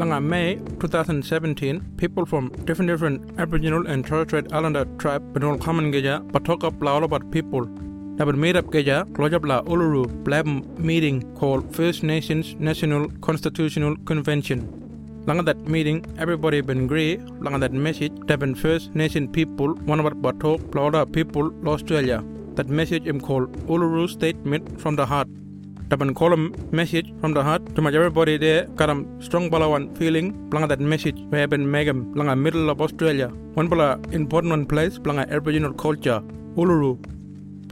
Langa May 2017, people from different different Aboriginal and Torres Strait Islander tribe benol common geja patoka blaulabat people that would made up geja klojabla uluru blab meeting called First Nations National Constitutional Convention. Langa that meeting, everybody been agree. Langa that message, been First Nation people, one about batok, Blauda people, Australia. That message am called Uluru Statement from the Heart. Taban column message from the heart to much everybody there karam strong balawan feeling planga that message we have been megam planga middle of Australia. One bala important one place planga Aboriginal culture. Uluru.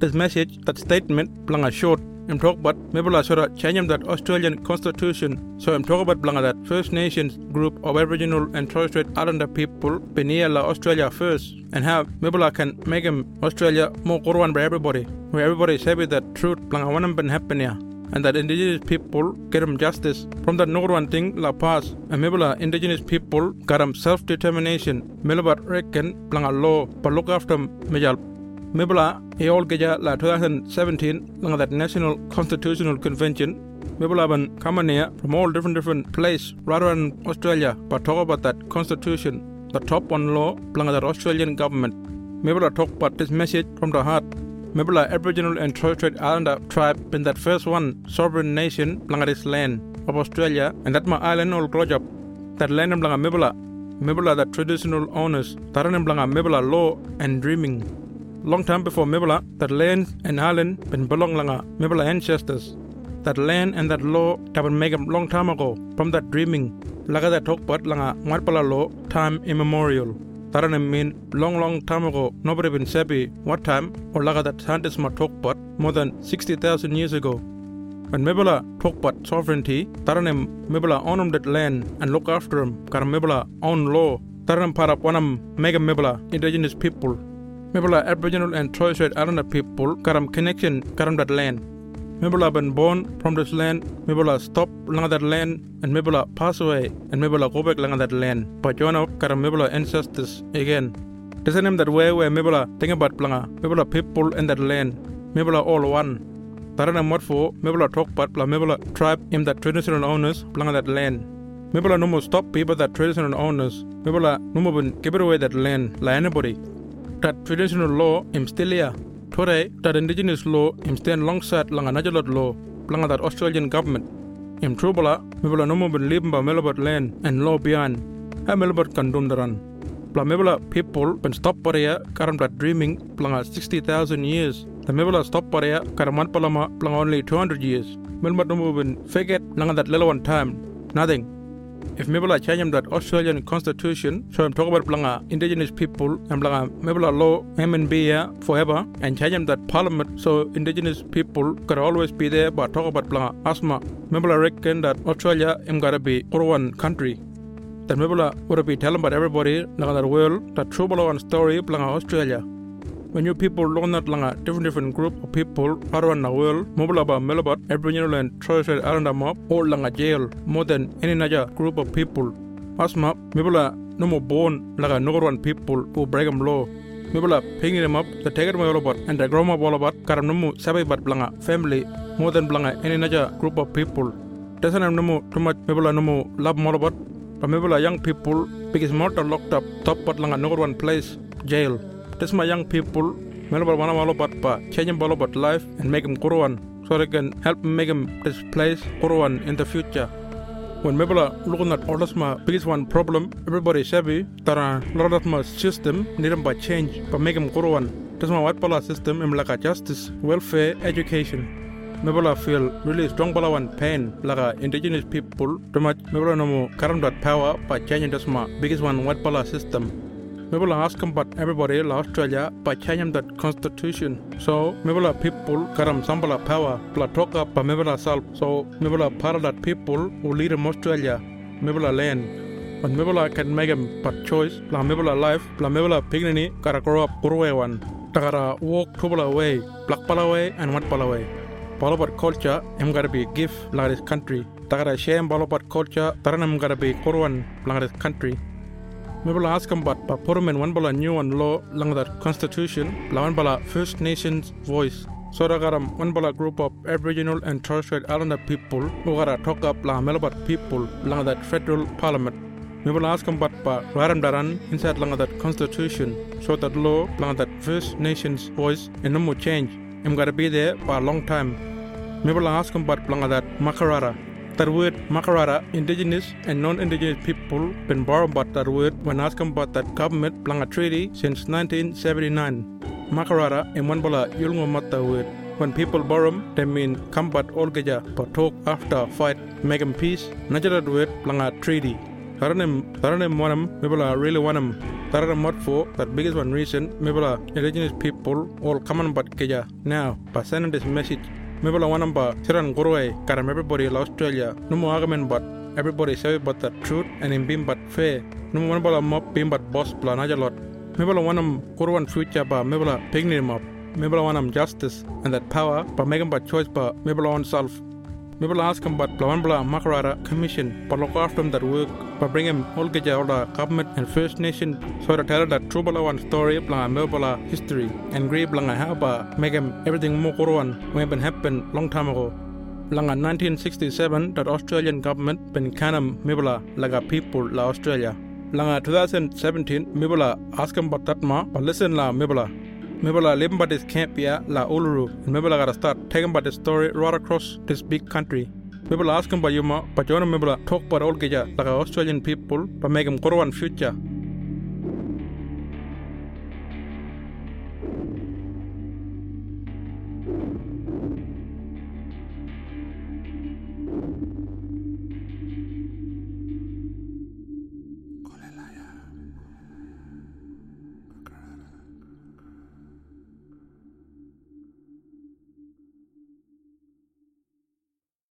This message that statement planga short. I'm talk about sort of change that Australian constitution. So I'm talking about blanga that First Nations group of Aboriginal and Torres Strait Islander people be near Australia first. And how maybe can make them Australia more one by everybody. Where everybody is that truth blanga one happen here and that indigenous people get them justice. From number one thing, La Paz, maybe indigenous people got them self-determination. Melba reckon, plang a law, but look after. Mibla, e all geja la 2017, long that National Constitutional Convention, Mibla ban come here from all different different place rather than Australia, but talk about that constitution, the top one law, plang that Australian government. Mibla talk about this message from the heart. Mibla Aboriginal and Torres Strait Islander tribe been that first one sovereign nation Blangadis land of Australia and that my island all grow up. That land blanga Mibla. Mibla the traditional owners. Taran blanga Mibla law and dreaming. Long time before Mibla, that land and island been belong langa Mibla ancestors. That land and that law have been made long time ago from that dreaming. Laga that talk about langa Matpala law time immemorial. Tarana mean long long time ago, nobody been sabi what time or laga that scientists ma talk about more than 60,000 years ago. When Mibala talk about sovereignty, Taranem Mibala own that land and look after them, kar Mibala own law. Taranam parap wanam mega Mibala indigenous people. Mibala Aboriginal and Torres Strait Islander people karam connection karam that land. Mibula been born from this land, Mibula stop along that land, and Mibula pass away, and Mibula go back along that land. But you know, karam Mibula ancestors again. This is that way where Mibula think about planga, Mibula people in that land, Mibula all one. Tarana for Mibula talk about pla Mibula tribe in that traditional owners planga that land. Mibula no more stop people that traditional owners. Mibula no more give away that land like anybody. That traditional law im still here. Today, that indigenous law im stand alongside langa najalot law, langa that Australian government. Im trubala, mibula no more been living by Melbourne land and law behind. Ha Melbourne kan daran. Pla mibula people been stop paria karam that dreaming planga 60,000 years. The mibula stop paria karaman palama planga only 200 years. Melbourne no more been forget langa that one time. Nothing. If Mibula change that Australian constitution, so I'm talking about blanga indigenous people and blanga Mibula law, and here forever, and change that parliament so indigenous people could always be there, but talk about blanga asma. Mibula reckon that Australia am gotta be one country. That Mibula would be telling about everybody, like that world, that true one story blanga Australia. When you people learn that langa different different group of people around the world, mobile about Melbourne, Aboriginal and Torres Strait Islander mob, langa jail more than any other group of people. Asma, mibula no more born like a one people who break them law. Mibula picking them up, the take them all about, and the grow up all about Karanamu Sabi but blanga family more than blanga any other group of people. Doesn't have no more too much mibula no more love more about. But mibula young people because more locked up top but langa one place jail. This my young people, Melbourne of about pa, change them about life and make them Quran so they can help make them this place Quran in the future. When Mebla looking at all my biggest one problem, everybody savvy that a lot of my system need them by change, but make them Quran. This my white power system in like a justice, welfare, education. Mebla feel really strong bala one pain like a indigenous people too much Mebla no more current power by changing this my biggest one white power system. Will ask about everybody in Australia by changing that constitution. So will people karam sambala power pla talk up by will self. So will part of that people who lead in Australia. Will land. But will can make them but choice. We will life. We will pignini kara grow up grow one. Takara walk tubula away, black pala away and white pala away. Balabat culture, I'm gotta be a gift like this country. Takara shame balabat culture, taranam gotta be Koruan like this country. Mebala askam bat pa porumen one bala new one law lang that constitution. La one bala First Nations voice. Sodagaram Wanbala group of Aboriginal and Torres Strait Islander people. Ugara Toka Pla Melabat people. Lang that federal parliament. Mibala askam bat pa Raram Daran inside lang that constitution. So that law lang that First Nations voice. And no more change. I'm gonna be there for a long time. Mibala askam bat lang that Makarrata that word Makarrata, indigenous and non-indigenous people been borrowed about that word when asking about that government plan a treaty since 1979. Makarrata in Wanbala Yolngu Matha word. When people borrow, them, they mean combat olgeja but talk after fight make them peace. Natural word a treaty. Taranim Taranim wanam Mibala really wanam. Taranim what for that biggest one reason Mibala indigenous people all common but keja. Now, by sending this message Mibala wanamba siran gurwe karam everybody in Australia. No more argument but everybody say but the truth and in being but fair. No more wanabala mob being but boss plan lot. Mibala wanam kurwan future ba Mibala pignim up. Mibala wanam justice and that power by making but choice ba Mibala on self. Mibala ask him but Blawanbala Makarrata Commission but look after that work by bring him all get all the government and First Nation so to tell that true Bala one story blang Mibala history and grave blang how ba make him everything more kurwan when been happened long time ago. Langa 1967 that Australian government been kanam Mibala laga people la Australia. Langa 2017 Mibala ask him about that ma but listen la Mibala. Mibala living about this camp ya la Uluru and gotta start taking about the story right across this big country. Mibala ask him about you ma but you wanna Mibala talk about all geja like Australian people but make him grow one future